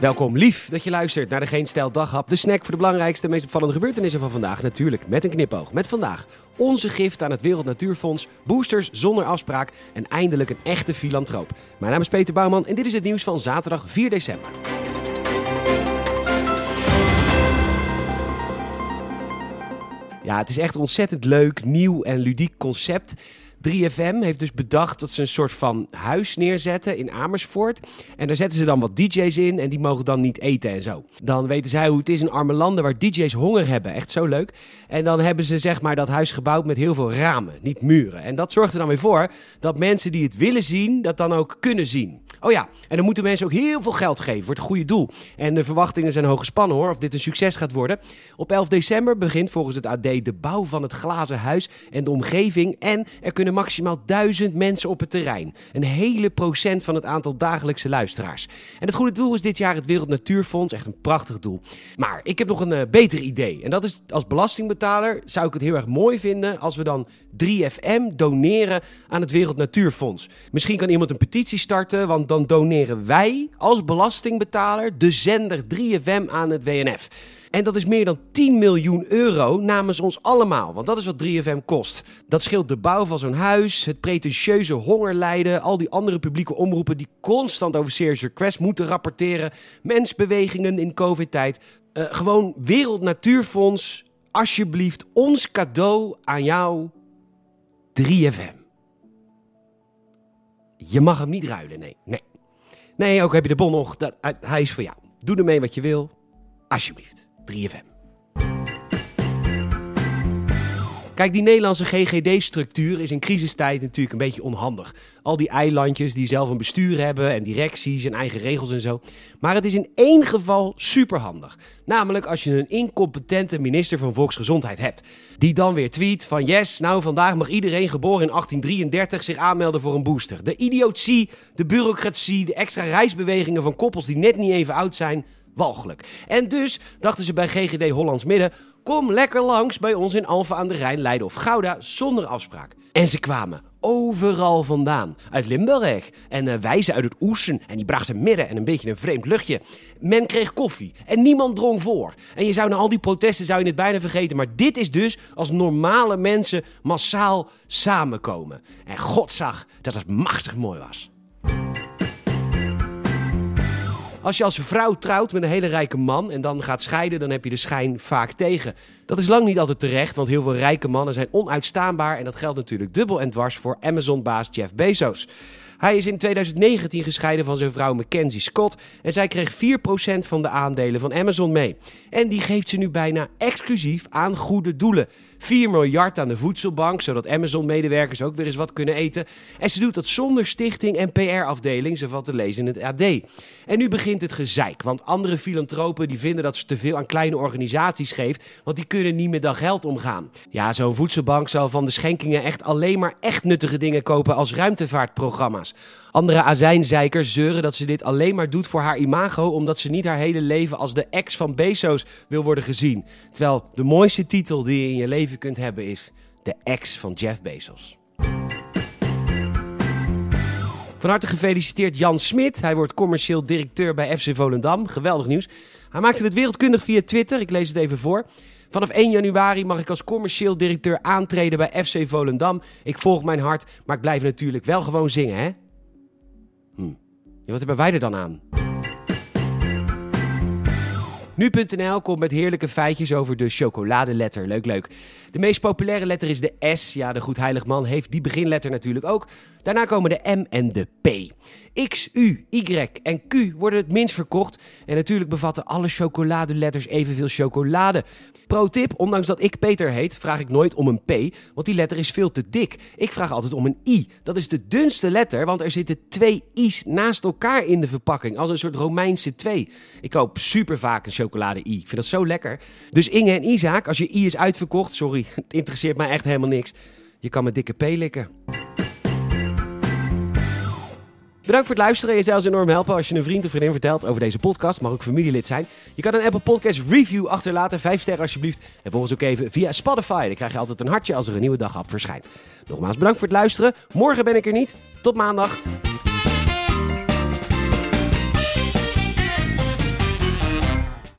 Welkom, lief dat je luistert naar de Geen Stijl Daghap. De snack voor de belangrijkste meest opvallende gebeurtenissen van vandaag. Natuurlijk met een knipoog. Met vandaag onze gift aan het Wereld Natuurfonds, boosters zonder afspraak en eindelijk een echte filantroop. Mijn naam is Peter Bouwman en dit is het nieuws van zaterdag 4 december. Ja, het is echt ontzettend leuk, nieuw en ludiek concept. 3FM heeft dus bedacht dat ze een soort van huis neerzetten in Amersfoort. En daar zetten ze dan wat DJ's in en die mogen dan niet eten en zo. Dan weten zij hoe het is in arme landen waar DJ's honger hebben. Echt zo leuk. En dan hebben ze zeg maar dat huis gebouwd met heel veel ramen, niet muren. En dat zorgt er dan weer voor dat mensen die het willen zien, dat dan ook kunnen zien. Oh ja, en dan moeten mensen ook heel veel geld geven voor het goede doel. En de verwachtingen zijn hoog gespannen hoor, of dit een succes gaat worden. Op 11 december begint volgens het AD de bouw van het glazen huis en de omgeving. En er kunnen maximaal duizend mensen op het terrein. Een hele procent van het aantal dagelijkse luisteraars. En het goede doel is dit jaar het Wereld Natuurfonds. Echt een prachtig doel. Maar ik heb nog een uh, beter idee. En dat is als belastingbetaler zou ik het heel erg mooi vinden als we dan 3FM doneren aan het Wereld Natuurfonds. Misschien kan iemand een petitie starten, want dan doneren wij als belastingbetaler de zender 3FM aan het WNF. En dat is meer dan 10 miljoen euro namens ons allemaal. Want dat is wat 3FM kost. Dat scheelt de bouw van zo'n huis, het pretentieuze hongerlijden, al die andere publieke omroepen die constant over Serious Request moeten rapporteren, mensbewegingen in COVID-tijd. Uh, gewoon Wereld Natuurfonds, alsjeblieft ons cadeau aan jou 3FM. Je mag hem niet ruilen, nee. Nee, nee ook heb je de bon nog, dat, hij is voor jou. Doe ermee wat je wil, alsjeblieft. 3FM. Kijk, die Nederlandse GGD-structuur is in crisistijd natuurlijk een beetje onhandig. Al die eilandjes die zelf een bestuur hebben en directies en eigen regels en zo. Maar het is in één geval superhandig. Namelijk als je een incompetente minister van Volksgezondheid hebt. Die dan weer tweet van yes, nou vandaag mag iedereen geboren in 1833 zich aanmelden voor een booster. De idiotie, de bureaucratie, de extra reisbewegingen van koppels die net niet even oud zijn walgelijk. En dus dachten ze bij GGD Hollands Midden: kom lekker langs bij ons in Alphen aan de Rijn, Leiden of Gouda zonder afspraak. En ze kwamen overal vandaan. Uit Limburg en uh, wijzen uit het Oesen en die brachten midden en een beetje een vreemd luchtje. Men kreeg koffie en niemand drong voor. En je zou na al die protesten zou je het bijna vergeten, maar dit is dus als normale mensen massaal samenkomen. En God zag dat het machtig mooi was. Als je als vrouw trouwt met een hele rijke man en dan gaat scheiden, dan heb je de schijn vaak tegen. Dat is lang niet altijd terecht, want heel veel rijke mannen zijn onuitstaanbaar en dat geldt natuurlijk dubbel en dwars voor Amazon-baas Jeff Bezos. Hij is in 2019 gescheiden van zijn vrouw Mackenzie Scott en zij kreeg 4% van de aandelen van Amazon mee. En die geeft ze nu bijna exclusief aan goede doelen. 4 miljard aan de voedselbank, zodat Amazon-medewerkers ook weer eens wat kunnen eten. En ze doet dat zonder stichting en PR-afdeling, zo te lezen in het AD. En nu begint het gezeik, want andere filantropen die vinden dat ze te veel aan kleine organisaties geeft, want die kunnen niet met dat geld omgaan. Ja, zo'n voedselbank zal van de schenkingen echt alleen maar echt nuttige dingen kopen als ruimtevaartprogramma's. Andere azijnzeikers zeuren dat ze dit alleen maar doet voor haar imago, omdat ze niet haar hele leven als de ex van Bezos wil worden gezien. Terwijl de mooiste titel die je in je leven kunt hebben is de ex van Jeff Bezos. Van harte gefeliciteerd Jan Smit. Hij wordt commercieel directeur bij FC Volendam. Geweldig nieuws. Hij maakte het wereldkundig via Twitter. Ik lees het even voor. Vanaf 1 januari mag ik als commercieel directeur aantreden bij FC Volendam. Ik volg mijn hart, maar ik blijf natuurlijk wel gewoon zingen, hè? Hm. Ja, wat hebben wij er dan aan? Nu.nl komt met heerlijke feitjes over de chocoladeletter. Leuk, leuk. De meest populaire letter is de S. Ja, de Goedheilig Man heeft die beginletter natuurlijk ook. Daarna komen de M en de P. X, U, Y en Q worden het minst verkocht. En natuurlijk bevatten alle chocoladeletters evenveel chocolade. Pro tip, ondanks dat ik Peter heet, vraag ik nooit om een P, want die letter is veel te dik. Ik vraag altijd om een I. Dat is de dunste letter, want er zitten twee I's naast elkaar in de verpakking, als een soort Romeinse twee. Ik koop super vaak een chocolade I. Ik vind dat zo lekker. Dus Inge en Isaac, als je I is uitverkocht, sorry, het interesseert mij echt helemaal niks. Je kan mijn dikke P likken. Bedankt voor het luisteren. Je zou enorm helpen als je een vriend of vriendin vertelt over deze podcast. Mag ook familielid zijn. Je kan een Apple Podcast review achterlaten. Vijf sterren alsjeblieft. En volg ons ook even via Spotify. Dan krijg je altijd een hartje als er een nieuwe dag op verschijnt. Nogmaals bedankt voor het luisteren. Morgen ben ik er niet. Tot maandag.